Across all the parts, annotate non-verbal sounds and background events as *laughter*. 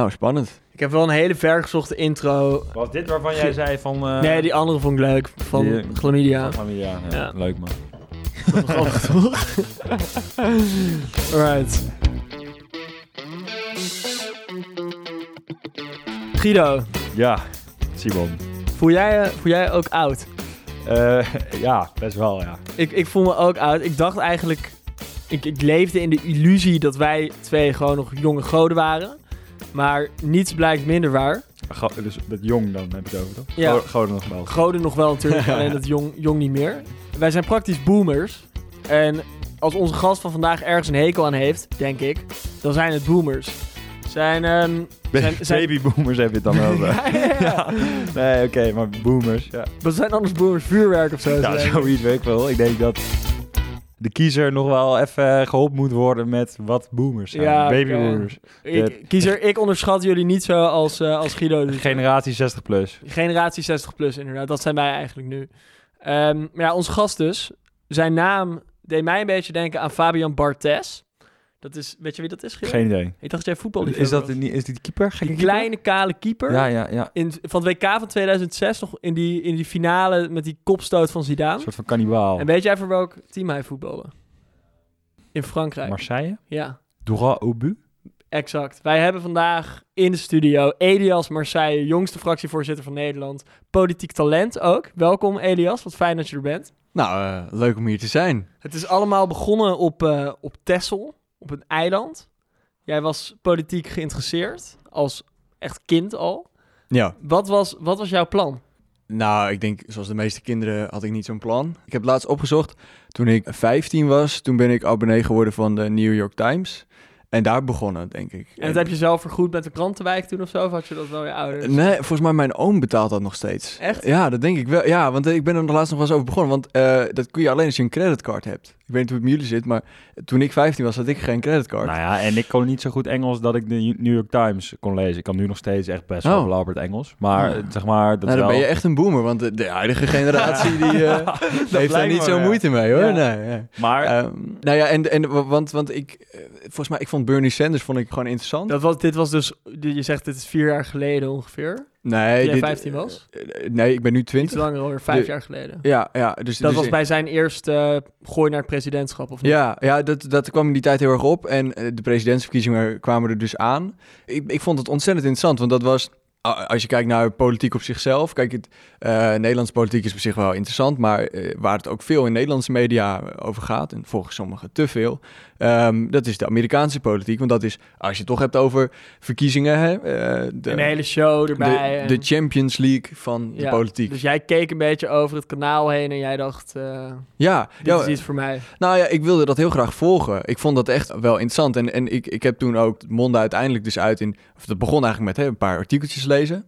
Nou, spannend. Ik heb wel een hele vergezochte intro. Was dit waarvan jij zei van... eh, nee, die andere vond ik leuk. Van die- Chlamydia. van? Ja, Ja. Leuk man. Dat was grappig, toch? Alright. Guido, Ja, Simon. voel jij, je- voel jij ook oud? Eh, ja, best wel ja. Ik, ik voel me ook oud. Ik dacht eigenlijk... Ik, ik leefde in de illusie dat wij twee gewoon nog jonge goden waren. Maar niets blijkt minder waar. Go- dus dat jong dan heb je het over toch? Ja. Go- Goden nog wel. Goden nog wel natuurlijk, *laughs* alleen dat jong, jong niet meer. Wij zijn praktisch boomers. En als onze gast van vandaag ergens een hekel aan heeft, denk ik, dan zijn het boomers. Zijn, ehm, zijn, zijn, Babyboomers heb je het dan *laughs* over. ja, ja, *laughs* ja. Nee, oké, maar boomers. Ja, Wat zijn anders boomers? Vuurwerk of zo? ja zoiets weet ik wel. Ik denk dat de kiezer nog wel even geholpen moet worden met wat boomers zijn. Ja. Babyboomers. Ik, kiezer, ik onderschat jullie niet zo als, eh, als Guido. *laughs* doet. Generatie 60 plus. Generatie 60 plus, inderdaad. Dat zijn wij eigenlijk nu. Ehm, maar ja, onze gast dus. Zijn naam deed mij een beetje denken aan Fabian Barthez. Dat is, weet je wie dat is? Geen idee. Ik dacht dat jij voetbal Is dat niet, is die de keeper? Die keeper? kleine, kale keeper. Ja, ja, ja. In, van het WK van 2006 nog in die, in die finale met die kopstoot van Zidane. Een soort van kannibaal. En weet jij voor welk team hij voetbalde? In Frankrijk. Marseille? ja, Droit au but? exact. Wij hebben vandaag in de studio Elias Marseille, jongste fractievoorzitter van Nederland. Politiek talent ook. Welkom Elias, wat fijn dat je er bent. Nou, eh, leuk om hier te zijn. Het is allemaal begonnen op, eh op Texel, op een eiland. Jij was politiek geïnteresseerd, als echt kind al. Ja. Wat was, wat was jouw plan? Nou, ik denk, zoals de meeste kinderen had ik niet zo'n plan. Ik heb laatst opgezocht, toen ik 15 was, toen ben ik abonnee geworden van de New York Times. En daar begonnen, denk ik. En dat heb je zelf vergoed met de krantenwijk toen of zo? Of had je dat wel je ouders? Nee, volgens mij mijn oom betaalt dat nog steeds. Echt? Ja, dat denk ik wel. Ja, want eh, ik ben er laatst nog wel eens over begonnen. Want eh, dat kun je alleen als je een creditcard hebt. Ik weet niet hoe het met jullie zit, maar toen ik 15 was, had ik geen creditcard. Nou ja, en ik kon niet zo goed Engels dat ik de New York Times kon lezen. Ik kan nu nog steeds echt best wel Oh. Engels. Maar Oh. zeg maar, dat nou, dan wel... ben je echt een boomer, want de, de huidige generatie die, *laughs* eh, heeft daar niet me zo ja. moeite mee hoor. Ja. Nee, ja. Maar Ehm, nou ja, en, en want, want ik, eh, volgens mij, ik vond Bernie Sanders vond ik gewoon interessant. Dat was, dit was dus, je zegt dit is vier jaar geleden ongeveer. Nee, Toen jij dit- 15 was? eh, nee, ik ben nu Iets 20. langer alweer, vijf De- jaar geleden. Ja, ja. Dus, Dat dus was bij zijn eerste eh, gooi naar het presidentschap, of niet? Ja, ja dat, dat kwam in die tijd heel erg op. En eh, de presidentsverkiezingen kwamen er dus aan. Ik, ik vond het ontzettend interessant, want dat was... Als je kijkt naar politiek op zichzelf, kijk, het eh Nederlandse politiek is op zich wel interessant, maar eh, waar het ook veel in Nederlandse media over gaat, en volgens sommigen te veel, ehm, dat is de Amerikaanse politiek. Want dat is, als je het toch hebt over verkiezingen, hè, eh, de, Een hele show de, erbij. en- de Champions League van de politiek. Dus jij keek een beetje over het kanaal heen en jij dacht, eh, ja, dit ja, is iets voor mij. Nou ja, ik wilde dat heel graag volgen. Ik vond dat echt wel interessant. En, en ik, ik heb toen ook het mondde uiteindelijk dus uit in... Of dat begon eigenlijk met hè, een paar artikeltjes lezen.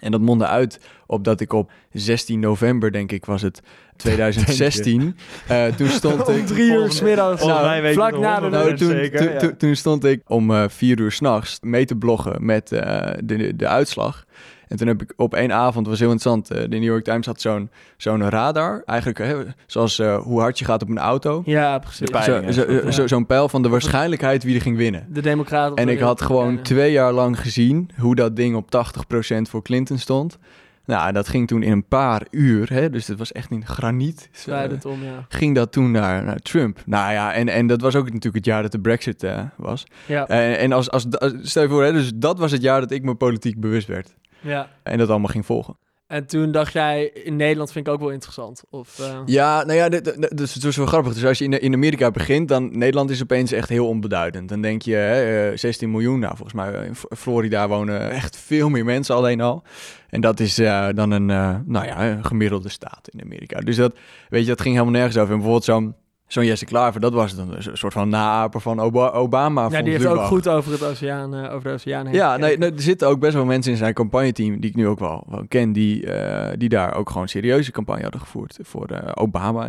En dat mondde uit op dat ik op 16 november, denk ik, was het *laughs* 2016. eh, toen *laughs* stond ik... drie uur smiddags. nou, vlak na de Nou, toen, zeker, toen, ja. toen, toen stond ik om eh, vier uur s'nachts mee te bloggen met eh, de, de uitslag. En toen heb ik op één avond, was heel interessant, eh, de New York Times had zo'n zo'n radar. Eigenlijk hè, zoals eh, hoe hard je gaat op een auto. Ja, precies. Pijl. Zo- zo- zo-. Zo'n pijl van de waarschijnlijkheid wie er ging winnen. De Democraten. En ik had gewoon Ja. twee jaar lang gezien hoe dat ding op 80% voor Clinton stond. Nou, dat ging toen in een paar uur, hè, dus het was echt in graniet. het om, ja. ging dat toen naar, naar Trump. Nou ja, en, en dat was ook natuurlijk het jaar dat de Brexit eh, was. Ja, En, en als, als, als- stel je voor, hè, dus dat was het jaar dat ik me politiek bewust werd. Ja. En dat allemaal ging volgen. En toen dacht jij, in Nederland vind ik ook wel interessant. Of, eh, Ja, nou ja, dus het was wel grappig. Dus als je in, in Amerika begint, dan Nederland is opeens echt heel onbeduidend. Dan denk je, hè, eh, 16 miljoen. Nou, volgens mij eh, in Florida wonen echt veel meer mensen alleen al. En dat is eh, dan een, eh, nou ja, een gemiddelde staat in Amerika. Dus dat, weet je, dat ging helemaal nergens over. En bijvoorbeeld zo'n zo'n Jesse Klaver, dat was dan een soort van naaper van Oba- Obama. ja, die heeft ook goed over, het oceaan, eh, over de oceaan heen. Ja, nee, nee, er zitten ook best wel mensen in zijn campagneteam, die ik nu ook wel, wel ken, die, eh, die daar ook gewoon serieuze campagne hadden gevoerd voor eh, Obama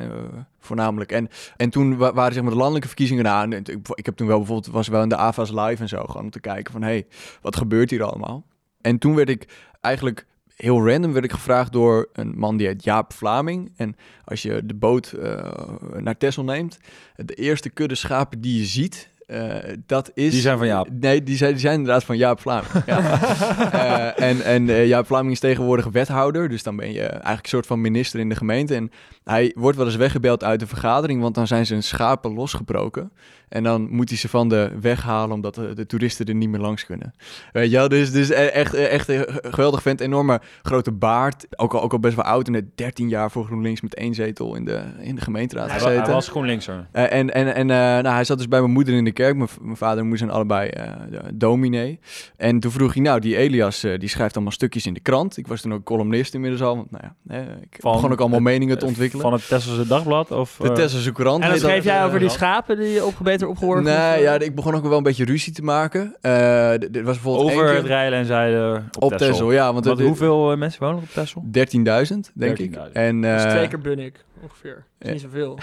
voornamelijk. En, en toen wa- waren zeg maar de landelijke verkiezingen aan. En ik, ik heb toen wel bijvoorbeeld, was wel in de AVA's live en zo, gewoon om te kijken van, hé, hey, wat gebeurt hier allemaal? En toen werd ik eigenlijk heel random werd ik gevraagd door een man die heet Jaap Vlaming. En als je de boot eh, naar Texel neemt, de eerste kudde schapen die je ziet, Eh, dat is... Die zijn van Jaap. Nee, die zijn, die zijn inderdaad van Jaap Vlaming. ja. *laughs* Eh, en en Jaap Vlaming is tegenwoordig wethouder. Dus dan ben je eigenlijk een soort van minister in de gemeente. En hij wordt wel eens weggebeld uit de vergadering, want dan zijn zijn schapen losgebroken. En dan moet hij ze van de weg halen, omdat de, de toeristen er niet meer langs kunnen. Weet je wel, dus, dus e- echt, echt een geweldig vent. Enorme grote baard. Ook al, ook al best wel oud. En net 13 jaar voor GroenLinks met één zetel in de, in de gemeenteraad Hij, gezeten. hij was GroenLinkser. Eh, en en, en eh, nou, hij zat dus bij mijn moeder in de kerk. Mijn, vader en moeder zijn allebei eh, de- dominee. En toen vroeg hij, nou, die Elias, eh, die schrijft allemaal stukjes in de krant. Ik was toen ook columnist inmiddels al. Want, nou ja, hè, ik Van begon ook allemaal het- meningen te ontwikkelen. Van het Tesselse Dagblad? Of, de Tesselse Courant. En dan schreef jij over die schapen die op beter opgeworpen Nee, ja, ik begon ook wel een beetje ruzie te maken. Eh, d- dit was bijvoorbeeld over het rijden en zeilen op, op Texel. Ja, want hoeveel eh, mensen wonen er op Texel? 13.000, denk ik. 13.000. En, Dat is eh, twee keer Bunnik, ongeveer. Dat is ja. niet zoveel.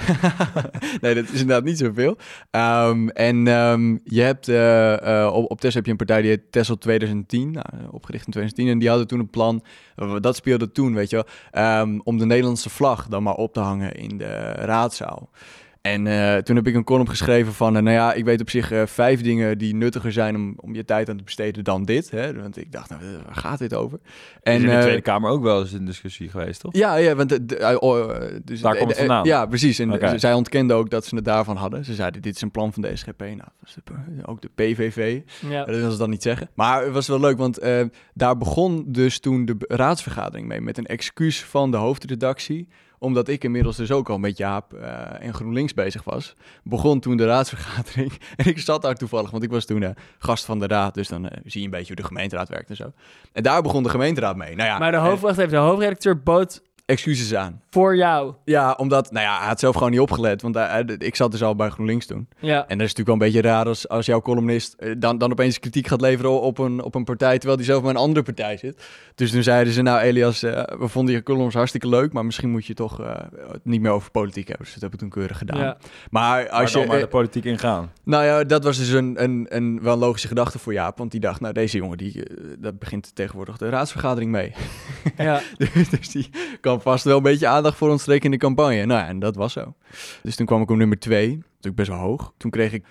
*laughs* nee, dat is inderdaad niet zoveel. Ehm, en ehm, je hebt eh, eh, op, op Tesla heb je een partij die heet Tesla 2010, nou, eh, opgericht in 2010. En die hadden toen een plan, eh, dat speelde toen, weet je wel, ehm, om de Nederlandse vlag dan maar op te hangen in de raadzaal. En eh, toen heb ik een column geschreven van, eh, nou ja, ik weet op zich eh, vijf dingen die nuttiger zijn om, om je tijd aan te besteden dan dit. Hè? Want ik dacht, nou, waar gaat dit over? En in de Tweede Kamer ook wel eens een discussie geweest, toch? ja, ja, want de, de- oh, dus Daar komt het vandaan. Ja, precies. En zij ontkenden ook dat ze het daarvan hadden. Ze zeiden, dit is een plan van de SGP. Nou, dat de- ook de PVV. Ja. Dat wil ze dan niet zeggen. Maar het was wel leuk, want eh, daar begon dus toen de raadsvergadering mee. Met een excuus van de hoofdredactie omdat ik inmiddels dus ook al met Jaap eh, en GroenLinks bezig was, begon toen de raadsvergadering. *laughs* En ik zat daar toevallig, want ik was toen eh, gast van de raad. Dus dan eh, zie je een beetje hoe de gemeenteraad werkt en zo. En daar begon de gemeenteraad mee. Nou ja, Maar de, hoofd, wacht even, de hoofdredacteur bood excuses aan. voor jou. Ja, omdat, nou ja, hij had zelf gewoon niet opgelet. Want hij- ik zat dus al bij GroenLinks toen. Ja. En dat is natuurlijk wel een beetje raar als, als jouw columnist eh, dan, dan opeens kritiek gaat leveren op een, op een partij, terwijl die zelf bij een andere partij zit. Dus toen zeiden ze, nou Elias, eh, we vonden je columns hartstikke leuk, maar misschien moet je toch eh, het niet meer over politiek hebben. Dus dat heb ik toen keurig gedaan. ja. Maar als Als je je, maar de politiek ingaan. nou ja, dat was dus een, een, een wel een logische gedachte voor Jaap, want die dacht, nou deze jongen, die, dat begint tegenwoordig de raadsvergadering mee. ja. *laughs* dus die kan vast wel een beetje aandacht voor ons trekken in de campagne. Nou ja, en dat was zo. Dus toen kwam ik op nummer twee, natuurlijk best wel hoog. Toen kreeg ik,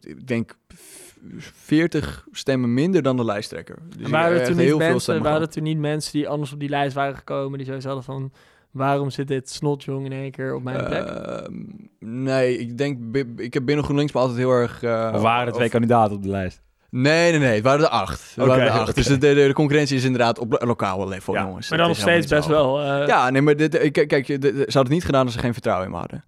ik denk, v- 40 stemmen minder dan de lijsttrekker. Dus En waren er toen veel mensen, stemmen waren er toen niet mensen die anders op die lijst waren gekomen, die zoiets hadden van, waarom zit dit snotjong in één keer op mijn plek? Ehm, nee, ik denk, ik heb binnen GroenLinks me altijd heel erg... eh, Of waren er twee of- kandidaten op de lijst? Nee, nee, nee, het waren er acht. Het waren er acht. Dus de, de, de concurrentie is inderdaad op lo- lokaal level, Ja, jongens. maar dan nog steeds best wel. eh, Ja, nee, maar dit, kijk, ze hadden het niet gedaan als ze geen vertrouwen in me hadden.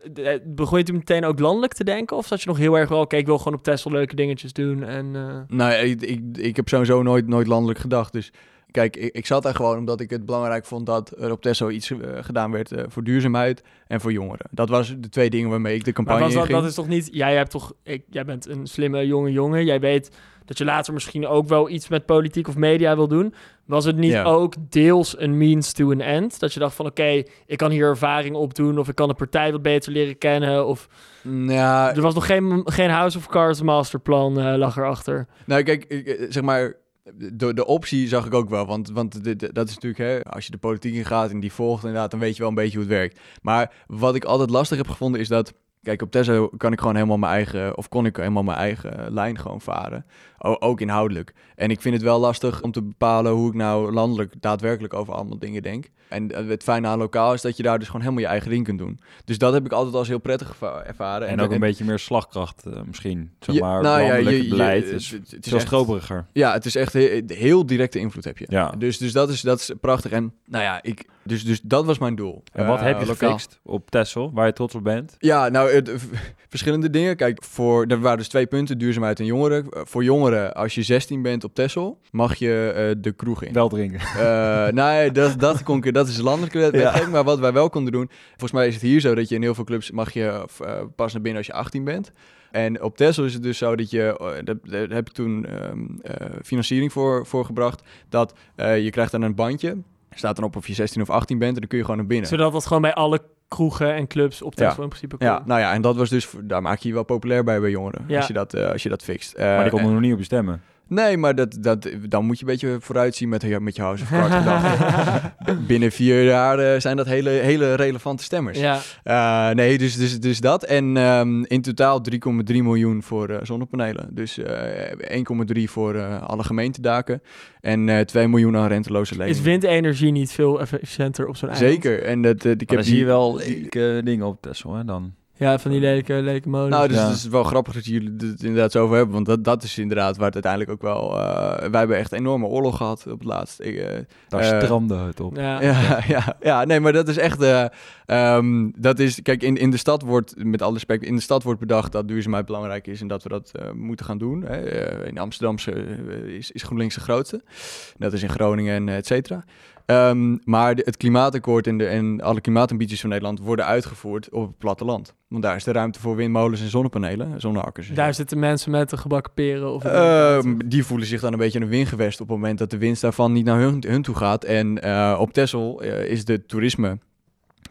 Begon je toen meteen ook landelijk te denken? Of zat je nog heel erg wel, oké, ik wil gewoon op Tesla leuke dingetjes doen en... Nou, ja, ik, ik, ik heb sowieso nooit, nooit landelijk gedacht. Dus kijk, ik, ik zat daar gewoon omdat ik het belangrijk vond dat er op Tesla iets eh, gedaan werd eh, voor duurzaamheid en voor jongeren. Dat waren de twee dingen waarmee ik de Maar campagne was dat, dat is toch niet... Jij, hebt toch, ik, jij bent een slimme jonge jongen. Jij weet dat je later misschien ook wel iets met politiek of media wil doen. Was het niet Ja. ook deels een means to an end? Dat je dacht van, oké, ik kan hier ervaring opdoen... of ik kan de partij wat beter leren kennen... of Nou, er was nog geen, geen House of Cards masterplan eh, lag erachter. nou, kijk, ik, zeg maar, de, de optie zag ik ook wel. Want, want dat is natuurlijk, hè, als je de politiek ingaat en die volgt inderdaad, dan weet je wel een beetje hoe het werkt. Maar wat ik altijd lastig heb gevonden is dat... Kijk, op Tesla kan ik gewoon helemaal mijn eigen, of kon ik helemaal mijn eigen eh, lijn gewoon varen. Ook inhoudelijk. En ik vind het wel lastig om te bepalen hoe ik nou landelijk daadwerkelijk over allemaal dingen denk. En eh, het fijne aan lokaal is dat je daar dus gewoon helemaal je eigen ding kunt doen. Dus dat heb ik altijd als heel prettig ervaren. En ook een beetje meer slagkracht eh, misschien. Zeg Ja, maar, nou ja, landelijk je- je- beleid het- is het- het is veel echt- stroperiger. Ja, het is echt he- heel directe invloed heb je. Ja. Dus, dus dat, is, dat is prachtig. En nou ja, ik, dus, dus dat was mijn doel. En wat Eh, heb je lokaal. gefixt op Texel, waar je trots op bent? Ja, nou, het, verschillende dingen. Kijk, voor, er waren dus twee punten, duurzaamheid en jongeren. Voor jongeren, als je 16 bent op Texel, mag je eh, de kroeg in. Wel drinken. Eh, nee, dat, dat, kon ik, dat is landelijke wetgeving. Maar wat wij wel konden doen... Volgens mij is het hier zo dat je in heel veel clubs... mag je eh, pas naar binnen als je 18 bent. En op Tesla is het dus zo dat je... dat, daar heb ik toen ehm, eh, financiering voor, voor gebracht. Dat eh, je krijgt dan een bandje. Er staat dan op of je 16 of 18 bent. En dan kun je gewoon naar binnen. Zodat dat gewoon bij alle kroegen en clubs op Tesla Ja. in principe kon. Ja, nou ja, en dat was dus... Daar maak je je wel populair bij bij jongeren. Ja. Als, je dat, eh, als je dat fixt. Eh, Maar die konden en- nog niet op je stemmen. Nee, maar dat, dat, dan moet je een beetje vooruitzien met, je- met je House of Cards *laughs* gedachten. Binnen vier jaar eh, zijn dat hele, hele relevante stemmers. Ja. Eh, nee, dus, dus, dus dat. En ehm, in totaal 3,3 miljoen voor eh, zonnepanelen. Dus eh 1,3 voor eh, alle gemeentedaken. En eh 2 miljoen aan renteloze Is leningen. windenergie niet veel efficiënter op zo'n eiland? Zeker. En dat, ik heb dan zie je die- wel dingen op Texel, hè, dan. Ja, van die lelijke, lelijke molens. Nou, dus Ja. het is wel grappig dat jullie het inderdaad zo over hebben. Want dat, dat is inderdaad waar het uiteindelijk ook wel... eh, wij hebben echt een enorme oorlog gehad op het laatst. Ik, eh, Daar strandde het op. ja. Ja, *laughs* ja, ja, nee, maar dat is echt. eh, ehm, dat is, kijk, in, in de stad wordt, met alle respect, in de stad wordt bedacht dat duurzaamheid belangrijk is en dat we dat eh, moeten gaan doen. Hè. In Amsterdam is, is GroenLinks de grootste. Dat is in Groningen en et cetera. Ehm, maar de- het klimaatakkoord en, de, en alle klimaatambities van Nederland worden uitgevoerd op het platteland. Want daar is de ruimte voor windmolens en zonnepanelen, zonneakkers. Daar zitten mensen met de gebakken peren. Of Ehm, die voelen zich dan een beetje een windgewest op het moment dat de winst daarvan niet naar hun, hun toe gaat. En eh, op Texel eh, is de toerisme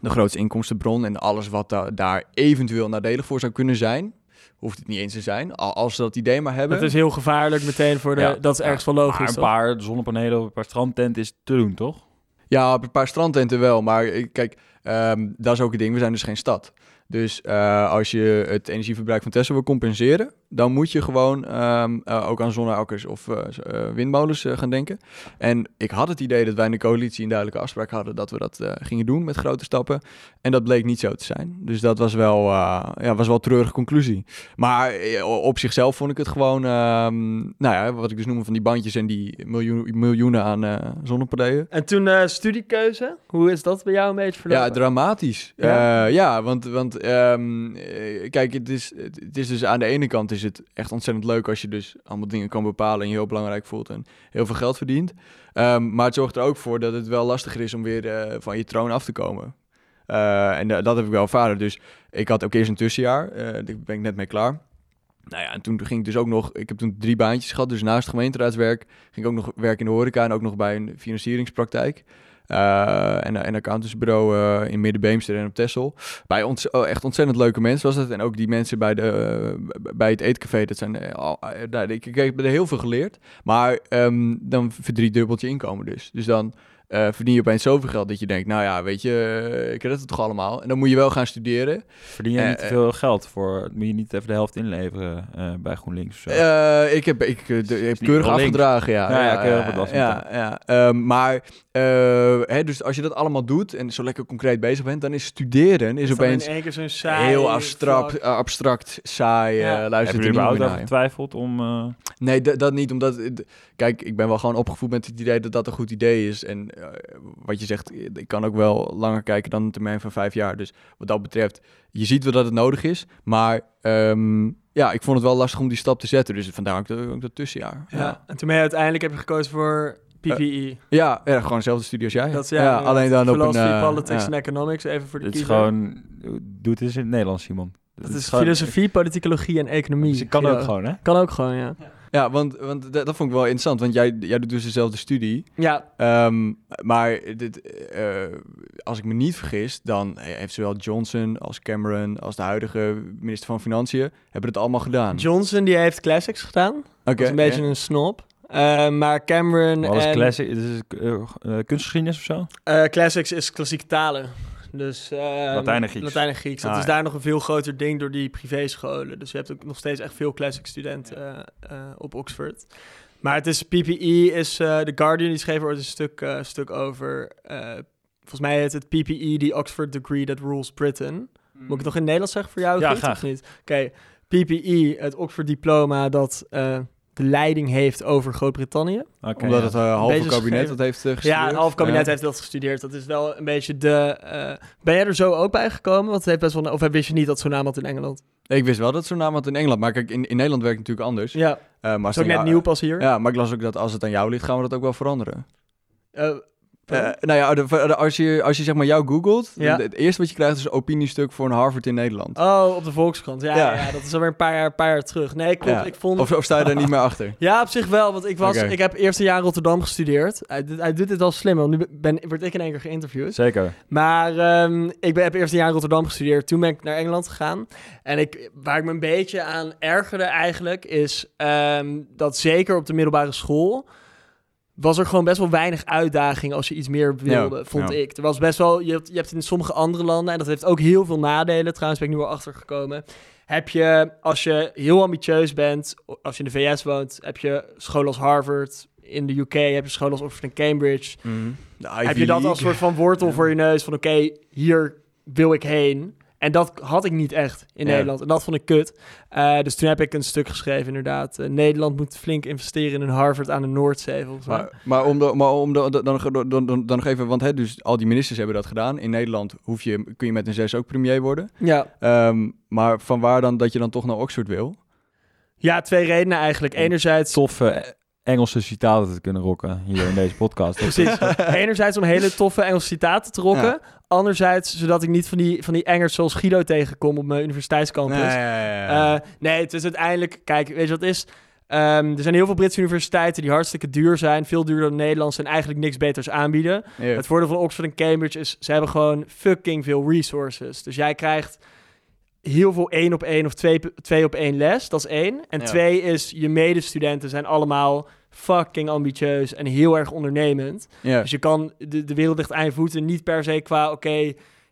de grootste inkomstenbron. En alles wat da- daar eventueel nadelig voor zou kunnen zijn, hoeft het niet eens te zijn. Al, als ze dat idee maar hebben. Dat is heel gevaarlijk meteen voor de... Ja. Dat is ergens wel Maar logisch, een toch? paar zonnepanelen op een paar strandtenten is te doen, toch? Ja, op een paar strandtenten wel. Maar kijk, ehm, dat is ook het ding. We zijn dus geen stad. Dus eh, als je het energieverbruik van Tesla wil compenseren, dan moet je gewoon ehm, eh, ook aan zonneakkers of eh, windmolens gaan denken. En ik had het idee dat wij in de coalitie een duidelijke afspraak hadden dat we dat gingen doen met grote stappen. En dat bleek niet zo te zijn. Dus dat was wel, ja, was wel een treurige conclusie. Maar op zichzelf vond ik het gewoon, ehm, nou ja, wat ik dus noemde van die bandjes en die miljoen, miljoenen aan zonnepanelen. En toen studiekeuze. Hoe is dat bij jou een beetje verlopen? Ja, dramatisch. Ja? Ja, ja want, ehm, eh, kijk, het is, het is dus aan de ene kant is het echt ontzettend leuk als je dus allemaal dingen kan bepalen en je heel belangrijk voelt en heel veel geld verdient. Ehm, maar het zorgt er ook voor dat het wel lastiger is om weer eh, van je troon af te komen. Eh, en da- dat heb ik wel ervaren. Dus ik had ook eerst een tussenjaar. eh daar ben ik net mee klaar. Nou ja, en toen ging ik dus ook nog... Ik heb toen drie baantjes gehad. Dus naast gemeenteraadswerk ging ik ook nog werken in de horeca... en ook nog bij een financieringspraktijk. Eh, en en een accountantsbureau eh, in Middenbeemster en op Texel. Bij ons oh, echt ontzettend leuke mensen was het. En ook die mensen bij, de, eh, bij het eetcafé, dat zijn... al- nou, ik, ik heb er heel veel geleerd. Maar ehm, dan verdriedubbelt je inkomen dus. Dus dan eh, verdien je opeens zoveel geld dat je denkt... nou ja, weet je, ik red het toch allemaal. En dan moet je wel gaan studeren. Verdien je niet te veel geld voor? Moet je niet even de helft inleveren bij GroenLinks of zo? Ik heb, ik, de, ik heb keurig afgedragen, ja. Ja, ja, ja, ja, ja. Ehm, maar, eh, hè, dus als je dat allemaal doet en zo lekker concreet bezig bent, dan is studeren is opeens in één keer zo'n saai heel abstract, vlak. eh, abstract saai. Ja. eh Heb luister je er er niet meer überhaupt over getwijfeld om... eh, Nee, dat niet, omdat... Kijk, ik ben wel gewoon opgevoed met het idee dat dat een goed idee is. En wat je zegt, ik kan ook wel langer kijken dan een termijn van vijf jaar. Dus wat dat betreft, je ziet wel dat het nodig is. Maar ehm, ja, ik vond het wel lastig om die stap te zetten. Dus vandaar ook, dat- ook dat tussenjaar. Ja. En toen ben je uiteindelijk heb je gekozen voor PPE. Ja, ja, gewoon dezelfde studie als jij. dat is ja, ja, alleen dan op een... Philosophy, eh, Politics en Economics, even voor de het is kiezer. gewoon... Doe het eens in het Nederlands, Simon. Dat Het is gewoon- filosofie, politicologie en economie. Dus kan Ja. ook gewoon, hè? Kan ook gewoon, ja. Ja, want, want dat, dat vond ik wel interessant, want jij, jij doet dus dezelfde studie. Ja, Ehm, maar dit, eh, als ik me niet vergis, dan heeft zowel Johnson als Cameron als de huidige minister van Financiën hebben het allemaal gedaan. Johnson die heeft classics gedaan. Oké, Dat is een beetje ja. een snop. Eh, maar Cameron Wat is en... classic? Is het eh, eh, kunstgeschiedenis of zo? Classics is klassieke talen. Dus, eh, Latijn en Grieks. Latijn en Grieks. Dat Ah, is ja. daar nog een veel groter ding door die privéscholen. Dus je hebt ook nog steeds echt veel classic studenten op Oxford. Maar het is PPE, is eh The Guardian, die schreef er ooit een stuk, stuk over. volgens mij heet het PPE, the Oxford Degree that rules Britain. Moet ik het nog in Nederlands zeggen voor jou? Ja, graag. Oké, PPE, het Oxford diploma dat de leiding heeft over Groot-Brittannië. Oké, Omdat ja. het eh, halve kabinet gegeven. dat heeft eh, gestudeerd. Ja, het half kabinet Ja. heeft dat gestudeerd. Dat is wel een beetje de... eh, ben jij er zo ook bij gekomen? Want het heeft best wel... Of wist je niet dat zo'n naam had in Engeland? Ik wist wel dat zo'n naam had in Engeland, maar kijk, in, in Nederland werkt het natuurlijk anders. Ja, maar als is ook het net jou- nieuw pas hier. Ja, maar ik las ook dat als het aan jou ligt, gaan we dat ook wel veranderen. Eh, nou ja, de- de- als je, als je zeg maar jou googelt, Ja. de- het eerste wat je krijgt is een opiniestuk voor een Harvard in Nederland. Oh, op de Volkskrant. Ja, Ja. dat is alweer een paar jaar, paar jaar terug. Nee, klopt. Ja. Ik vond... Of, of sta je daar niet meer *laughs* achter? Ja, op zich wel, want ik, was, Oké. ik heb eerste jaar Rotterdam gestudeerd. Hij, doet- hij doet dit wel slim, want nu ben, word ik in één keer geïnterviewd. Zeker. Maar ehm, ik ben, heb eerste jaar Rotterdam gestudeerd. Toen ben ik naar Engeland gegaan. En ik, waar ik me een beetje aan ergerde eigenlijk, is ehm, dat zeker op de middelbare school was er gewoon best wel weinig uitdaging als je iets meer wilde, Ja, vond ja. ik. Er was best wel, je hebt, je hebt in sommige andere landen, en dat heeft ook heel veel nadelen, trouwens ben ik nu wel achtergekomen, heb je, als je heel ambitieus bent, als je in de VS woont, heb je scholen als Harvard, in de UK heb je scholen als Oxford en Cambridge, Ivy heb je dat als soort van wortel *laughs* voor je neus van oké, hier wil ik heen. En dat had ik niet echt in Ja. Nederland. En dat vond ik kut. Eh, dus toen heb ik een stuk geschreven inderdaad. Eh, Nederland moet flink investeren in een Harvard aan de Noordzee. Maar, maar om, de, maar om de, dan, dan, dan, dan, nog even, want hè, dus al die ministers hebben dat gedaan. In Nederland hoef je, kun je met een zes ook premier worden. Ja. Ehm, maar van waar dan dat je dan toch naar Oxford wil? ja, twee redenen eigenlijk. Enerzijds, Toffe Engelse citaten te kunnen rocken hier in deze podcast. *laughs* precies. Enerzijds om hele toffe Engelse citaten te rocken. Ja. Anderzijds, zodat ik niet van die, van die engers zoals Guido tegenkom op mijn universiteitscampus. Eh, nee, het is uiteindelijk... Kijk, weet je wat is? Ehm, er zijn heel veel Britse universiteiten die hartstikke duur zijn. Veel duurder dan Nederlands en eigenlijk niks beters aanbieden. Het voordeel van Oxford en Cambridge is... ze hebben gewoon fucking veel resources. Dus jij krijgt heel veel één op één of twee, twee op één les. Dat is één. En Ja. twee is... je medestudenten zijn allemaal fucking ambitieus en heel erg ondernemend. Dus je kan de, de wereld ligt aan je voeten. Niet per se qua, oké,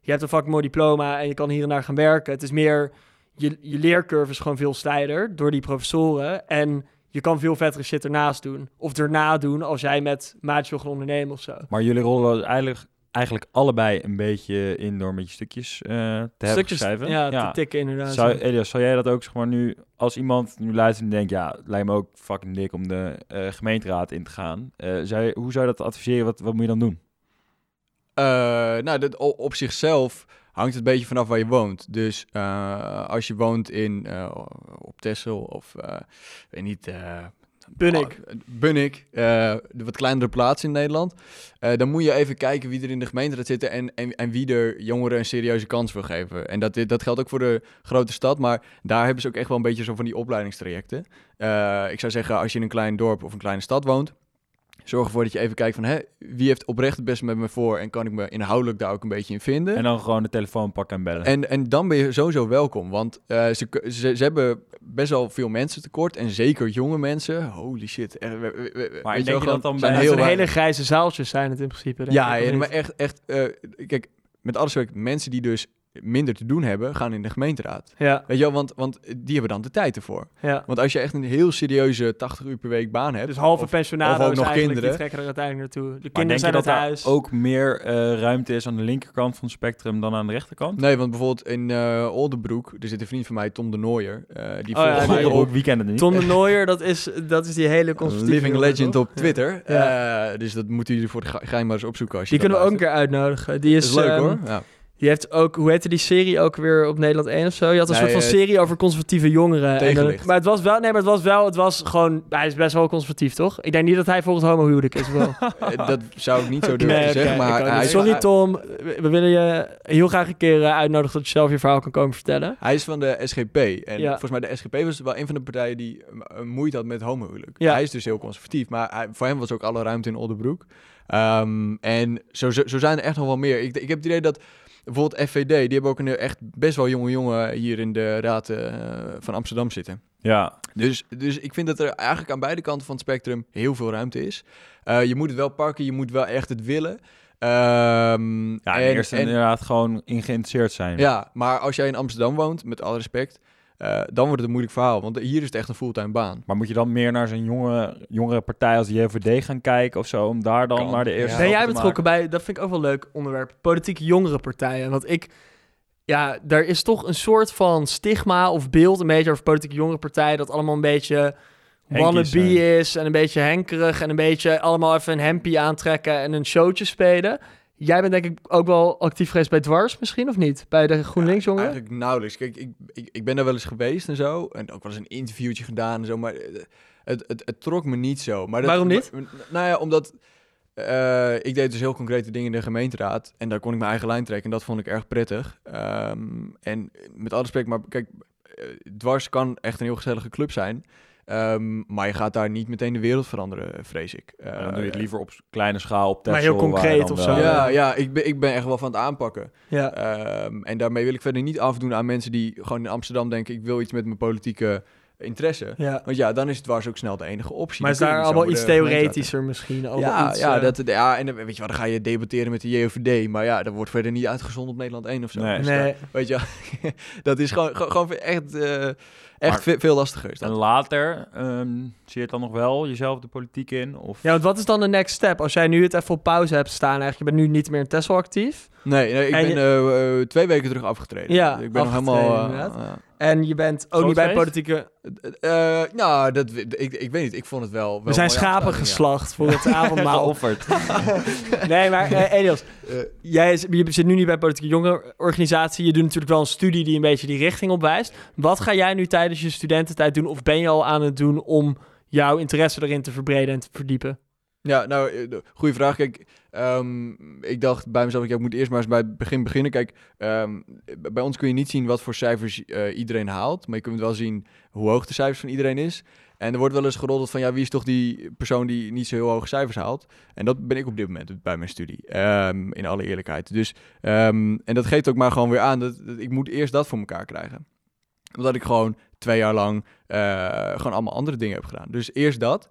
je hebt een fucking mooi diploma en je kan hier en daar gaan werken. Het is meer, je, je leercurve is gewoon veel steiler door die professoren. En je kan veel vettere shit ernaast doen. Of erna doen als jij met maatjes wil gaan ondernemen of zo. Maar jullie rollen dus eigenlijk, eigenlijk allebei een beetje in door met je stukjes eh, te hebben Stukjes, geschreven. ja, te tikken inderdaad. Zou, Elias, zou jij dat ook zeg maar nu, als iemand nu luistert en denkt, ja, het lijkt me ook fucking dik om de eh, gemeenteraad in te gaan. Eh, zou je, hoe zou je dat adviseren? Wat, wat moet je dan doen? Eh, nou, dat, op zichzelf hangt het een beetje vanaf waar je woont. Dus eh, als je woont in, eh, op Texel of, eh weet niet... Bunnik. ah, Bunnik, eh, de wat kleinere plaats in Nederland. Eh, dan moet je even kijken wie er in de gemeenteraad zitten en, en, en wie er jongeren een serieuze kans wil geven. En dat, dat geldt ook voor de grote stad, maar daar hebben ze ook echt wel een beetje zo van die opleidingstrajecten. Eh, ik zou zeggen, als je in een klein dorp of een kleine stad woont, zorg ervoor dat je even kijkt van, hè, wie heeft oprecht het beste met me voor en kan ik me inhoudelijk daar ook een beetje in vinden. En dan gewoon de telefoon pakken en bellen. En, en dan ben je sowieso welkom, want eh, ze, ze, ze hebben best wel veel mensen tekort en zeker jonge mensen. Holy shit. Echt, we- we- we- Maar denk je dat dan zijn bij- heel hele grijze zaaltjes zijn het in principe. denk Ja, ik, ja, maar echt, echt eh, kijk, met alles respect, mensen die dus minder te doen hebben, gaan in de gemeenteraad. Ja, Weet je wel, want, want die hebben dan de tijd ervoor. ja. Want als je echt een heel serieuze 80 uur per week baan hebt, Dus halve pensionado's of ook nog eigenlijk, kinderen. die trekken er uiteindelijk naartoe. De maar kinderen denk je zijn dat huis. ook meer eh, ruimte is aan de linkerkant van het spectrum dan aan de rechterkant? Nee, want bijvoorbeeld in eh Oldenbroek, er zit een vriend van mij, Tom de Nooier. eh, die Oh ja, volgt mij op weekenden niet. Tom de Nooier, dat is, dat is die hele conservatieve Living Legend toch? op Twitter. Ja. Eh, dus dat moeten jullie voor de ge- geheim maar eens opzoeken als je Die kunnen we ook een keer uitnodigen. Die is, is leuk ehm, hoor. Ja. Die heeft ook, hoe heette die serie ook weer op Nederland 1 of zo? Je had een Nee, soort van eh, serie over conservatieve jongeren. En, eh, maar het was wel, nee, maar het was wel, het was gewoon, hij is best wel conservatief, toch? Ik denk niet dat hij volgens homohuwelijk is, wel. *laughs* Eh, dat zou ik niet zo durven Nee, te oké, zeggen, ik maar hij, Sorry Tom, we, willen je heel graag een keer uitnodigen dat je zelf je verhaal kan komen vertellen. hij is van de SGP. En Ja. volgens mij de SGP was wel een van de partijen die moeite had met homohuwelijk. Ja. Hij is dus heel conservatief, maar hij- voor hem was ook alle ruimte in Oldenbroek. Ehm, en zo, zo, zo zijn er echt nog wel meer. Ik, ik heb het idee dat bijvoorbeeld FVD, die hebben ook een echt best wel jonge jongen hier in de raad eh, van Amsterdam zitten. Ja, Dus, dus ik vind dat er eigenlijk aan beide kanten van het spectrum heel veel ruimte is. Eh, je moet het wel pakken, je moet wel echt het willen. Ehm, ja en, eerst en- inderdaad gewoon in geïnteresseerd zijn. ja, maar als jij in Amsterdam woont, met alle respect, eh, dan wordt het een moeilijk verhaal. Want hier is het echt een fulltime baan. Maar moet je dan meer naar zo'n jonge, jongere partij als de JVD gaan kijken of zo, om daar dan Kan, maar de eerste ja. ben jij betrokken bij, dat vind ik ook wel een leuk onderwerp, politieke jongerenpartijen. Want ik, ja, er is toch een soort van stigma of beeld een beetje over politieke jongerenpartijen, dat allemaal een beetje Henkies wannabe is en een beetje henkerig en een beetje allemaal even een hempie aantrekken en een showtje spelen. Jij bent denk ik ook wel actief geweest bij Dwars misschien, of niet? Bij de GroenLinks jongeren? Eigenlijk nauwelijks. Kijk, ik, ik, ik ben daar wel eens geweest en zo. En ook wel eens een interviewtje gedaan en zo. Maar eh, het, het, het trok me niet zo. Maar dat, Waarom niet? maar- nou ja, omdat... eh, ik deed dus heel concrete dingen in de gemeenteraad. En daar kon ik mijn eigen lijn trekken. En dat vond ik erg prettig. Ehm, en met alle respect, maar kijk, eh, dwars kan echt een heel gezellige club zijn. Ehm, maar je gaat daar niet meteen de wereld veranderen, vrees ik. Dan doe je Eh, het liever op kleine schaal, op Maar Texel. heel waar concreet of zo. ja, ja ik, ben, ik ben echt wel van het aanpakken. Ja. Ehm, en daarmee wil ik verder niet afdoen aan mensen die gewoon in Amsterdam denken... ik wil iets met mijn politieke interesse. ja. Want ja, dan is het dwars ook snel de enige optie. Maar is daar allemaal iets theoretischer misschien? Allemaal Ja, iets, ja, eh, dat, ja, en dan, weet je wat, dan ga je debatteren met de JOVD. Maar ja, dat wordt verder niet uitgezonden op Nederland 1 of zo. Nee. Dus Nee. daar- weet je, *laughs* dat is gewoon, gewoon, gewoon echt, eh, echt Maar- ve- veel lastiger. Is dat. En later, ehm, zie je het dan nog wel jezelf de politiek in? Of... Ja, want wat is dan de next step? Als jij nu het even op pauze hebt staan, eigenlijk, je bent nu niet meer in Tesla actief. Nee, nee, ik En ben eh, eh, twee weken terug afgetreden. Ja, ik ben nog afgetreden, helemaal... eh. En je bent ook Groot niet bij feest? politieke... Eh, nou, dat, ik, ik weet niet. Ik vond het wel... wel We zijn schapen ja. geslacht voor het *laughs* avondmaal. Geofferd. *laughs* nee, maar eh, Elias, jij is- je zit nu niet bij politieke jongerenorganisatie. Je doet natuurlijk wel een studie die een beetje die richting opwijst. Wat ga jij nu tijdens je studententijd doen? Of ben je al aan het doen om jouw interesse erin te verbreden en te verdiepen? Ja, nou, eh, de- goede vraag. Kijk, ehm, ik dacht bij mezelf, ik moet eerst maar eens bij het begin beginnen. Kijk, ehm, bij ons kun je niet zien wat voor cijfers eh, iedereen haalt. Maar je kunt wel zien hoe hoog de cijfers van iedereen is. En er wordt wel eens geroddeld van, ja, wie is toch die persoon die niet zo heel hoge cijfers haalt? En dat ben ik op dit moment bij mijn studie, ehm, in alle eerlijkheid. Dus, en dat geeft ook maar gewoon weer aan dat, dat ik moet eerst dat voor elkaar krijgen. Omdat ik gewoon twee jaar lang eh, gewoon allemaal andere dingen heb gedaan. Dus eerst dat.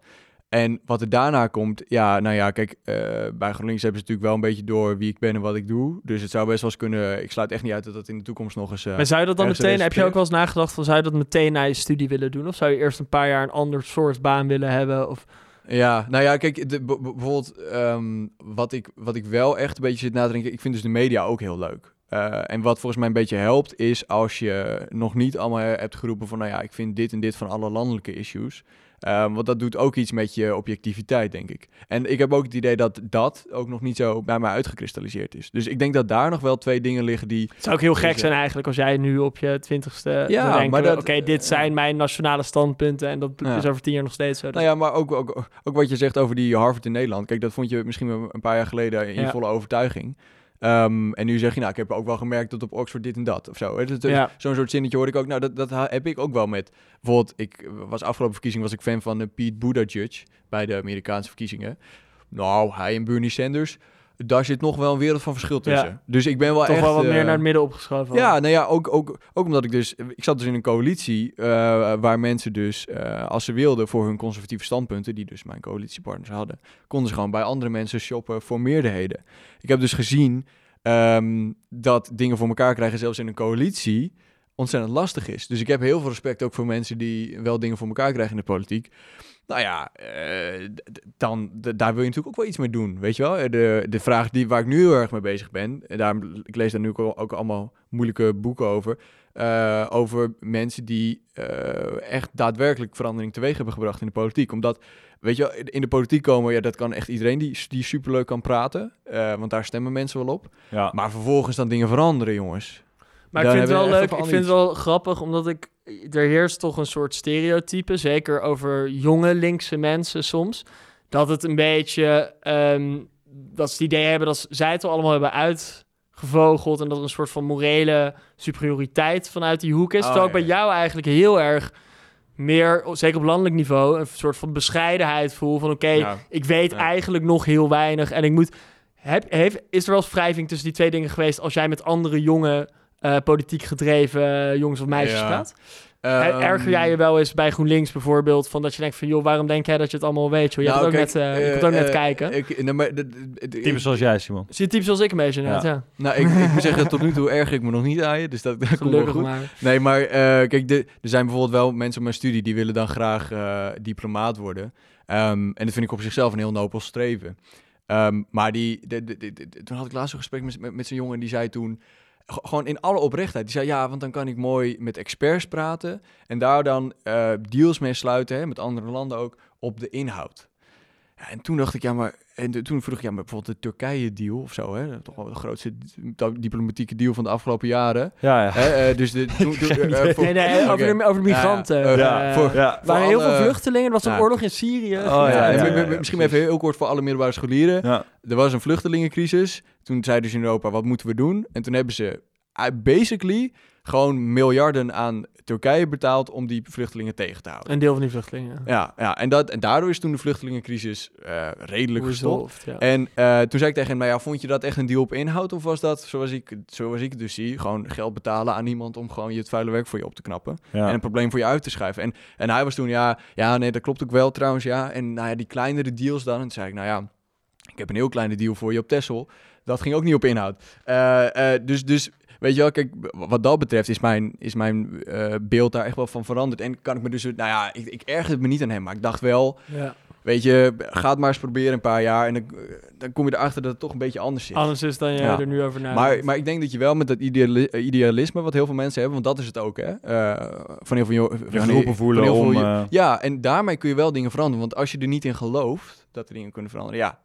En wat er daarna komt, ja, nou ja, kijk, eh, bij GroenLinks hebben ze natuurlijk wel een beetje door wie ik ben en wat ik doe. Dus het zou best wel eens kunnen, ik sluit echt niet uit dat dat in de toekomst nog eens... eh, maar zou je dat dan meteen, heb je ook wel eens nagedacht van, zou je dat meteen na je studie willen doen? Of zou je eerst een paar jaar een ander soort baan willen hebben? Of, Ja, nou ja, kijk, de, bijvoorbeeld ehm, wat, ik, wat ik wel echt een beetje zit na te denken, ik vind dus de media ook heel leuk. Eh, en wat volgens mij een beetje helpt, is als je nog niet allemaal hebt geroepen van, nou ja, ik vind dit en dit van alle landelijke issues. Ehm, want dat doet ook iets met je objectiviteit, denk ik. En ik heb ook het idee dat dat ook nog niet zo bij mij uitgekristalliseerd is. Dus ik denk dat daar nog wel twee dingen liggen die... het zou ook heel gek zijn eigenlijk als jij nu op je twintigste Ja, ja, denken, maar dat- oké, dit zijn mijn nationale standpunten en dat Ja. is over tien jaar nog steeds zo. Dus- Nou ja, maar ook, ook, ook wat je zegt over die Harvard in Nederland. Kijk, dat vond je misschien een paar jaar geleden in Ja. volle overtuiging. Ehm, en nu zeg je, nou, ik heb ook wel gemerkt dat op Oxford dit en dat of zo. Dus- Ja. Zo'n soort zinnetje hoor ik ook. Nou, dat, dat heb ik ook wel met... Bijvoorbeeld, ik was afgelopen verkiezing was ik fan van uh, Pete Buttigieg bij de Amerikaanse verkiezingen. Nou, hij en Bernie Sanders, daar zit nog wel een wereld van verschil tussen. Ja. Dus ik ben wel Toch echt... wel wat eh, meer naar het midden opgeschoven. ja, nou ja, ook, ook, ook omdat ik dus... Ik zat dus in een coalitie eh, waar mensen dus, eh, als ze wilden voor hun conservatieve standpunten, die dus mijn coalitiepartners hadden, konden ze gewoon bij andere mensen shoppen voor meerderheden. Ik heb dus gezien ehm, dat dingen voor elkaar krijgen, zelfs in een coalitie, ontzettend lastig is. Dus ik heb heel veel respect ook voor mensen die wel dingen voor elkaar krijgen in de politiek. Nou ja, eh, dan, daar wil je natuurlijk ook wel iets mee doen, weet je wel? De, de vraag die, waar ik nu heel erg mee bezig ben, en daarom, ik lees daar nu ook, al- ook allemaal moeilijke boeken over, eh, over mensen die eh, echt daadwerkelijk verandering teweeg hebben gebracht in de politiek. Omdat, weet je wel, in de politiek komen, ja, dat kan echt iedereen die, die superleuk kan praten, eh, want daar stemmen mensen wel op. Ja. Maar vervolgens dan dingen veranderen, jongens. Maar ik vind het wel leuk, ik vind het wel grappig, omdat ik... Er heerst toch een soort stereotype, zeker over jonge linkse mensen soms. Dat het een beetje... ehm, dat ze het idee hebben dat zij het al allemaal hebben uitgevogeld... en dat er een soort van morele superioriteit vanuit die hoek is. Oh, Terwijl ja, bij jou eigenlijk heel erg meer, zeker op landelijk niveau... een soort van bescheidenheid voel van... oké, Ja. ik weet Ja. eigenlijk nog heel weinig en ik moet... Heb, heeft, is er wel eens wrijving tussen die twee dingen geweest... als jij met andere jonge, eh, politiek gedreven eh, jongens of meisjes Ja. praat? Ehm, Erger jij je wel eens bij GroenLinks bijvoorbeeld... van dat je denkt van... joh, waarom denk jij dat je het allemaal weet? Joh? Je, nou, hebt ook net, eh, je eh, komt ook net eh, kijken. Ik, nou, maar, zoals jij, Simon. Zie je type zoals ik een beetje net, Ja. ja. Nou, ik, ik moet zeggen, tot nu toe *laughs* erger ik me nog niet aan je, dus dat, dat *laughs* komt wel Gelukkig goed. maar. Nee, maar eh, kijk, de, er zijn bijvoorbeeld wel mensen op mijn studie die willen dan graag eh, diplomaat worden. Ehm, en dat vind ik op zichzelf een heel nobel streven. Ehm, maar die, de, de, de- de- toen had ik laatst een gesprek met, met, met zo'n jongen die zei toen, gewoon in alle oprechtheid, die zei ja, want dan kan ik mooi met experts praten en daar dan eh, deals mee sluiten, hè, met andere landen ook, op de inhoud. Ja, en toen dacht ik, ja, maar... En de- toen vroeg ik, ja, maar bijvoorbeeld de Turkije-deal of zo, hè? Toch wel de grootste di- diplomatieke deal van de afgelopen jaren. Ja, ja. Hè? eh, dus de... *laughs* Toen, toen, Geen eh, voor- Nee, nee, over, de, over de migranten. Ja, ja. Ja, Eh, voor- ja. waren heel veel vluchtelingen. Er was een oorlog in Syrië. Oh, en misschien even heel kort voor alle middelbare scholieren. ja. Er was een vluchtelingencrisis. Toen zeiden ze in Europa, wat moeten we doen? En toen hebben ze eh, basically gewoon miljarden aan Turkije betaald om die vluchtelingen tegen te houden. Een deel van die vluchtelingen. Ja, ja en, dat, en daardoor is toen de vluchtelingencrisis eh, redelijk gestopt. Ja. En eh, toen zei ik tegen hem, nou ja, vond je dat echt een deal op inhoud? Of was dat, zoals ik, zoals ik het dus zie, gewoon geld betalen aan iemand om gewoon je het vuile werk voor je op te knappen? Ja. En een probleem voor je uit te schuiven. En, en hij was toen, ja, ja, nee, dat klopt ook wel trouwens, ja. En nou ja, die kleinere deals dan. En toen zei ik, nou ja, ik heb een heel kleine deal voor je op Texel. Dat ging ook niet op inhoud. Eh, eh, dus, dus, weet je wel, kijk, wat dat betreft is mijn, is mijn eh, beeld daar echt wel van veranderd. En kan ik me dus, nou ja, ik, ik ergerde me niet aan hem, maar ik dacht wel, ja. weet je, ga het maar eens proberen een paar jaar. En dan, dan kom je erachter dat het toch een beetje anders zit. Anders is dan je Ja. er nu over nadenkt. Maar, maar ik denk dat je wel met dat ideali- idealisme, wat heel veel mensen hebben, want dat is het ook, hè? eh, van heel veel van heel- voelen van heel om... veel eh, ja, en daarmee kun je wel dingen veranderen. Want als je er niet in gelooft dat er dingen kunnen veranderen, ja,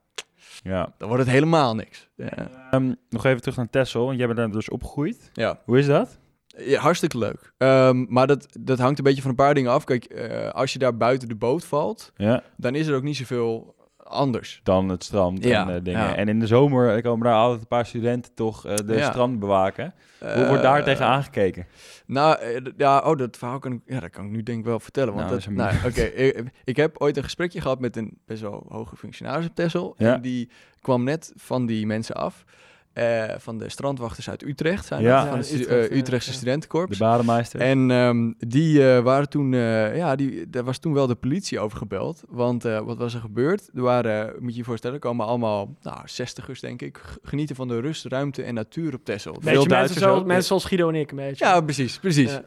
ja. dan wordt het helemaal niks. Ja, Ehm, nog even terug naar Texel, want jij bent daar dus opgegroeid. ja. Hoe is dat? Ja, hartstikke leuk. Ehm, maar dat, dat hangt een beetje van een paar dingen af. Kijk, eh, als je daar buiten de boot valt, Ja. dan is er ook niet zoveel anders. Dan het strand Ja, en eh, dingen. ja. En in de zomer komen daar altijd een paar studenten toch eh, de Ja. strand bewaken. Hoe wordt daar tegen aangekeken? Nou, eh, ja, oh, dat verhaal kan ik, ja, dat kan ik nu denk ik wel vertellen. Want Nou, dat, nou, oké, ik, ik heb ooit een gesprekje gehad met een best wel hoge functionaris op Texel. En die kwam net van die mensen af. Eh, van de strandwachters uit Utrecht. Zijn Ja. van het Utrecht, eh, ja, Utrechtse. De studentenkorps. badenmeester? En ehm, die eh, waren toen, eh, ja, die, daar was toen wel de politie over gebeld. Want eh, wat was er gebeurd? Er waren, moet je je voorstellen, komen allemaal nou, zestigers, denk ik, genieten van de rust, ruimte en natuur op Texel. Veel mensen, Duitsers zoals, mensen zoals Guido en ik, een beetje. Ja, precies, precies. Ja.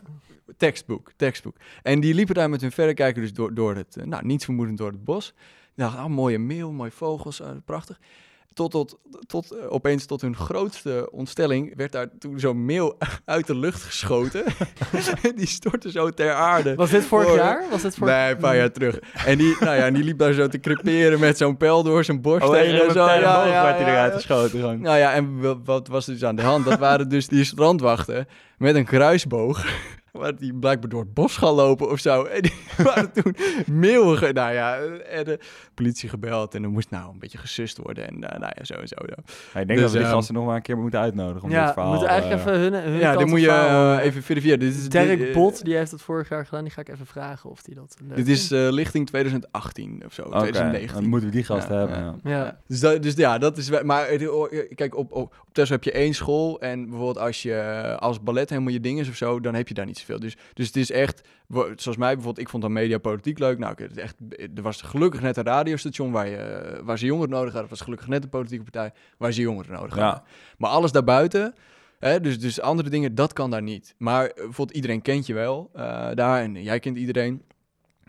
Tekstboek, tekstboek. En die liepen daar met hun verrekijker dus door, door het, eh, nou, niet vermoedend door het bos. Die dachten, ah, mooie meeuw, mooie vogels, eh, prachtig. Tot, tot, tot eh, opeens tot hun grootste ontstelling werd daar toen zo'n meeuw *laughs* uit de lucht geschoten. *laughs* die stortte zo ter aarde. Was dit vorig jaar? Was dit vorig Nee, een paar jaar terug. En die, nou ja, die liep daar zo te creperen met zo'n pijl door zijn borst Oh, en zo. Ja, ja, werd hij ja, eruit ja. geschoten gewoon. Nou ja, en wa- wat was er dus aan de hand? Dat waren dus die strandwachten met een kruisboog. *laughs* Waar die blijkbaar door het bos gaan lopen of zo. *laughs* En die waren toen meeuwen. ge- Nou ja, en de politie gebeld. En er moest nou een beetje gesust worden. En eh, nou ja, zo en zo. zo. Ja, ik denk Dus, dat we die ehm, gasten nog maar een keer moeten uitnodigen om ja, dit we verhaal... moeten eigenlijk eh, even hun, hun Ja, dit moet je eh, even verifiëren. Dit is, dit, eh, Bot, die heeft het vorig jaar gedaan. Die ga ik even vragen of die dat Dit is eh, lichting 2018 of zo. Oké, 2019. dan moeten we die gasten Ja, hebben. ja. ja. Ja. Dus, dat, dus ja, dat is... Maar oh, kijk, op, op, op Tesla heb je één school. En bijvoorbeeld als je als ballet helemaal je ding is of zo... dan heb je daar niet zoveel. Dus, dus het is echt... Zoals mij bijvoorbeeld, ik vond dan media politiek leuk. Nou, het echt, er was gelukkig net een radiostation waar, je, waar ze jongeren nodig hadden. Was gelukkig net een politieke partij waar ze jongeren nodig Ja. hadden. Maar alles daarbuiten... Hè, dus, dus andere dingen, dat kan daar niet. Maar eh, bijvoorbeeld iedereen kent je wel eh, daar en jij kent iedereen.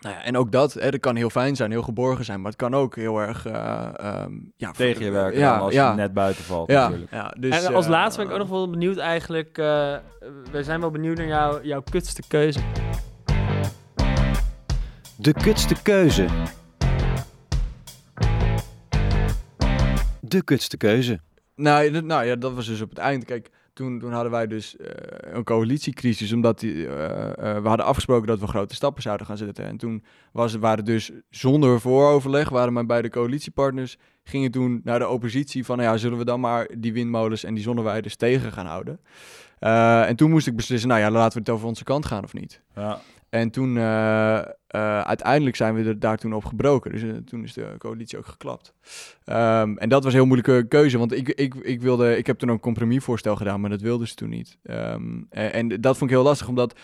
Nou ja, en ook dat, hè, dat kan heel fijn zijn, heel geborgen zijn, maar het kan ook heel erg eh, ehm, ja, Tegen je werken ja, als ja, je net buiten valt ja, natuurlijk. ja, dus, en als eh, laatste ben ik ook nog wel benieuwd eigenlijk... eh, we zijn wel benieuwd naar jou, jouw kutste keuze. De kutste keuze. De kutste keuze. Nou, nou ja, dat was dus op het eind. Kijk, toen, toen hadden wij dus eh, een coalitiecrisis, omdat die, eh, eh, we hadden afgesproken dat we grote stappen zouden gaan zetten. En toen was, waren dus zonder vooroverleg, waren mijn beide coalitiepartners, gingen toen naar de oppositie van, nou ja, zullen we dan maar die windmolens en die zonneweiders tegen gaan houden? En toen moest ik beslissen, nou ja, laten we het over onze kant gaan of niet. Ja. En toen, eh, uiteindelijk zijn we er daar toen op gebroken. Dus eh, toen is de coalitie ook geklapt. Ehm, en dat was een heel moeilijke keuze, want ik, ik, ik, wilde, ik heb toen een compromisvoorstel gedaan, maar dat wilden ze toen niet. Ehm, en, en dat vond ik heel lastig, omdat,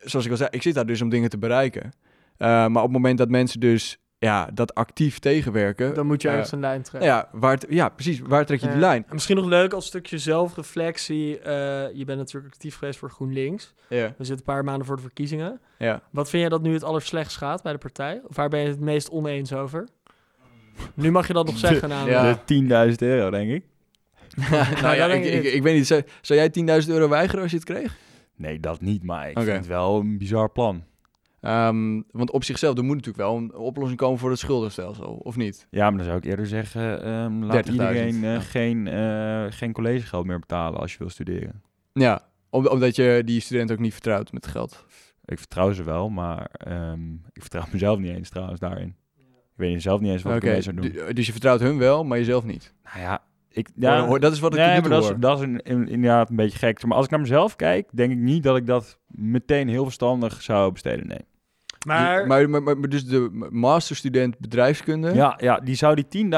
zoals ik al zei, ik zit daar dus om dingen te bereiken. Eh, maar op het moment dat mensen dus ja, dat actief tegenwerken... Dan moet je eh, ergens een lijn trekken. nou ja, waar, ja, precies. Waar trek je die lijn? En Misschien nog leuk als stukje zelfreflectie. eh, je bent natuurlijk actief geweest voor GroenLinks. Ja, We zitten een paar maanden voor de verkiezingen. ja. Wat vind jij dat nu het allerslechtst gaat bij de partij? Of waar ben je het meest oneens over? Nu mag je dat nog *laughs* zeggen namelijk. Ja. De 10.000 euro, denk ik. *laughs* *laughs* nou ja, dat ik, ik ik, weet niet, zou, zou jij 10.000 euro weigeren als je het kreeg? Nee, dat niet, maar ik vind het wel een bizar plan. Ehm, want op zichzelf, er moet natuurlijk wel een oplossing komen voor het schuldenstelsel, of niet? Ja, maar dan zou ik eerder zeggen, ehm laat 30.000, iedereen eh, ja. geen, eh, geen collegegeld meer betalen als je wil studeren. Ja, om- omdat je die student ook niet vertrouwt met geld. Ik vertrouw ze wel, maar ehm, ik vertrouw *laughs* mezelf niet eens trouwens daarin. Ik weet zelf niet eens wat ik ermee zou doen. du- dus je vertrouwt hun wel, maar jezelf niet. Nou ja, ik, Ja, dat is wat ik nee, maar dat is, dat is een, in- inderdaad een beetje gek. Maar als ik naar mezelf kijk, denk ik niet dat ik dat meteen heel verstandig zou besteden. Nee. Maar, Maar, maar, maar, maar dus de masterstudent bedrijfskunde. Ja, ja, die zou die 10.000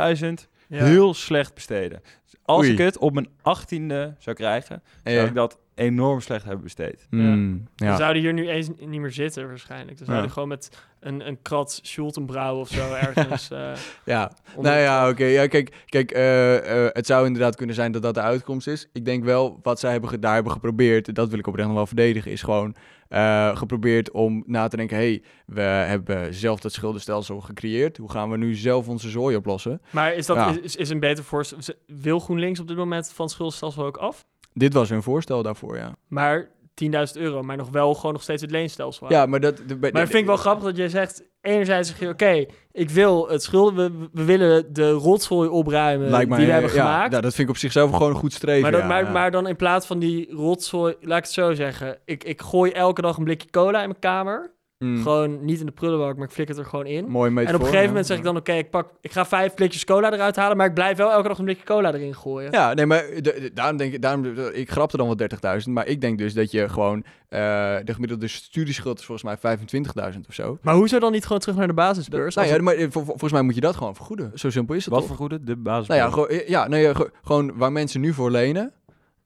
ja. heel slecht besteden. Als Oei. ik het op mijn achttiende zou krijgen, zou ik dat enorm slecht hebben besteed. mm, Dan ja. zouden hier nu eens niet meer zitten waarschijnlijk. Dan zouden Ja. gewoon met een, een krat Schultenbrouw of zo ergens... *laughs* eh, ja. onder Nou ja, oké. Ja, kijk, kijk eh, eh, het zou inderdaad kunnen zijn dat dat de uitkomst is. Ik denk wel, wat zij hebben, daar hebben geprobeerd, dat wil ik oprecht nog wel verdedigen, is gewoon eh, geprobeerd om na te denken, hey, we hebben zelf dat schuldenstelsel gecreëerd. Hoe gaan we nu zelf onze zooi oplossen? Maar is dat Ja. is, is een beter voorstel? Wil GroenLinks op dit moment van het schuldenstelsel ook af? Dit was hun voorstel daarvoor, ja. Maar 10.000 euro, maar nog wel gewoon nog steeds het leenstelsel. Ja, maar dat... de- Maar dat vind ik wel grappig dat jij zegt... Enerzijds zeg je, oké, ik wil het schulden... We, we willen de rotzooi opruimen mij, die we hebben ja, gemaakt. ja, dat vind ik op zichzelf gewoon een goed streven. maar, dat, ja, maar, ja. maar dan in plaats van die rotzooi... Laat ik het zo zeggen. Ik, ik gooi elke dag een blikje cola in mijn kamer. Mm, Gewoon niet in de prullenbak, maar ik flik het er gewoon in. Mooi En op een gegeven moment zeg ik dan, oké, ik pak, ik ga vijf blikjes cola eruit halen, maar ik blijf wel elke dag een blikje cola erin gooien. Ja, nee, maar de- de- daarom denk ik, daarom, ik grapte dan wel 30.000, maar ik denk dus dat je gewoon, eh, de gemiddelde studieschuld is volgens mij 25.000 of zo. Maar hoezo dan niet gewoon terug naar de basisbeurs? Nou ja, maar eh, vol- vol- volgens mij moet je dat gewoon vergoeden. Zo simpel is het Wat toch? goede? De basis. Nou ja, gewoon, ja, nou ja, ge- gewoon waar mensen nu voor lenen.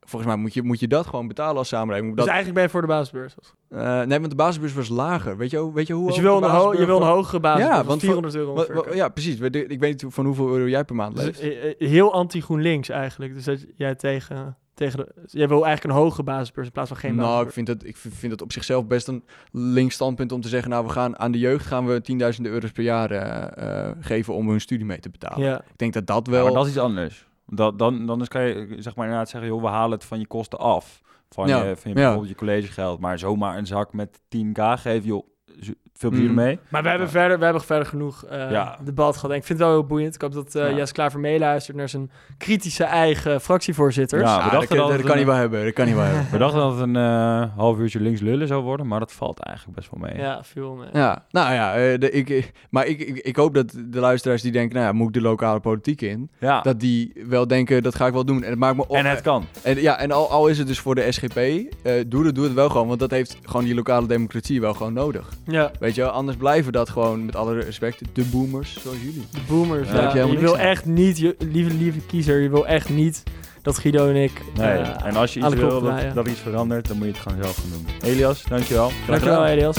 Volgens mij moet je, moet je dat gewoon betalen als samenleving. dus Dat, eigenlijk ben je voor de basisbeurs. eh, nee, want de basisbeurs was lager. Weet je, weet je hoe Dus je wil een, ho- je wil een hogere basisbeurs, Ja, van want 400 euro Wa- ongeveer. wa- Ja, precies. Ik weet niet van hoeveel euro jij per maand Dus, leeft. eh, eh, heel anti-GroenLinks eigenlijk. Dus dat jij tegen, tegen de... Jij wil eigenlijk een hogere basisbeurs in plaats van geen nou, ik vind, het, ik vind vind het op zichzelf best een links standpunt om te zeggen... nou, we gaan aan de jeugd gaan we 10.000 euro's per jaar geven om hun studie mee te betalen. Ja. Ik denk dat dat Ja, wel... maar dat is iets anders. Dat, dan, dan is, kan je zeg maar inderdaad zeggen, joh, we halen het van je kosten af. Van Ja, je, van je bijvoorbeeld je collegegeld. Maar zomaar een zak met 10k geven, joh, veel plezier Mm. ermee. Maar we hebben, verder, we hebben verder genoeg eh, Ja. debat gehad. En ik vind het wel heel boeiend. Ik hoop dat eh Ja. Jes Klaver meeluistert naar zijn kritische eigen fractievoorzitter. Ja, we Ah, dat, dachten kan- dat kan niet wel hebben. Dat kan niet wel hebben. *laughs* We dachten dat het een eh, half uurtje links lullen zou worden, maar dat valt eigenlijk best wel mee. Ja, veel mee. Ja, nou ja, eh, de, ik, maar ik, ik, ik hoop dat de luisteraars die denken... nou ja, moet ik de lokale politiek in? Ja, Dat die wel denken, dat ga ik wel doen. En het maakt me op. en het kan. En, ja, en al, al is het dus voor de SGP, eh, doe, het, doe het wel gewoon. Want dat heeft gewoon die lokale democratie wel gewoon nodig. Ja, Weet je wel, anders blijven dat gewoon, met alle respect, de boomers zoals jullie. de boomers. Ja, je wil aan. echt niet, je, lieve, lieve kiezer, je wil echt niet dat Guido en ik... Nee. eh, en als je iets wil dat, iets verandert, dan moet je het gewoon zelf gaan doen. Elias, dankjewel. Dankjewel. Elias.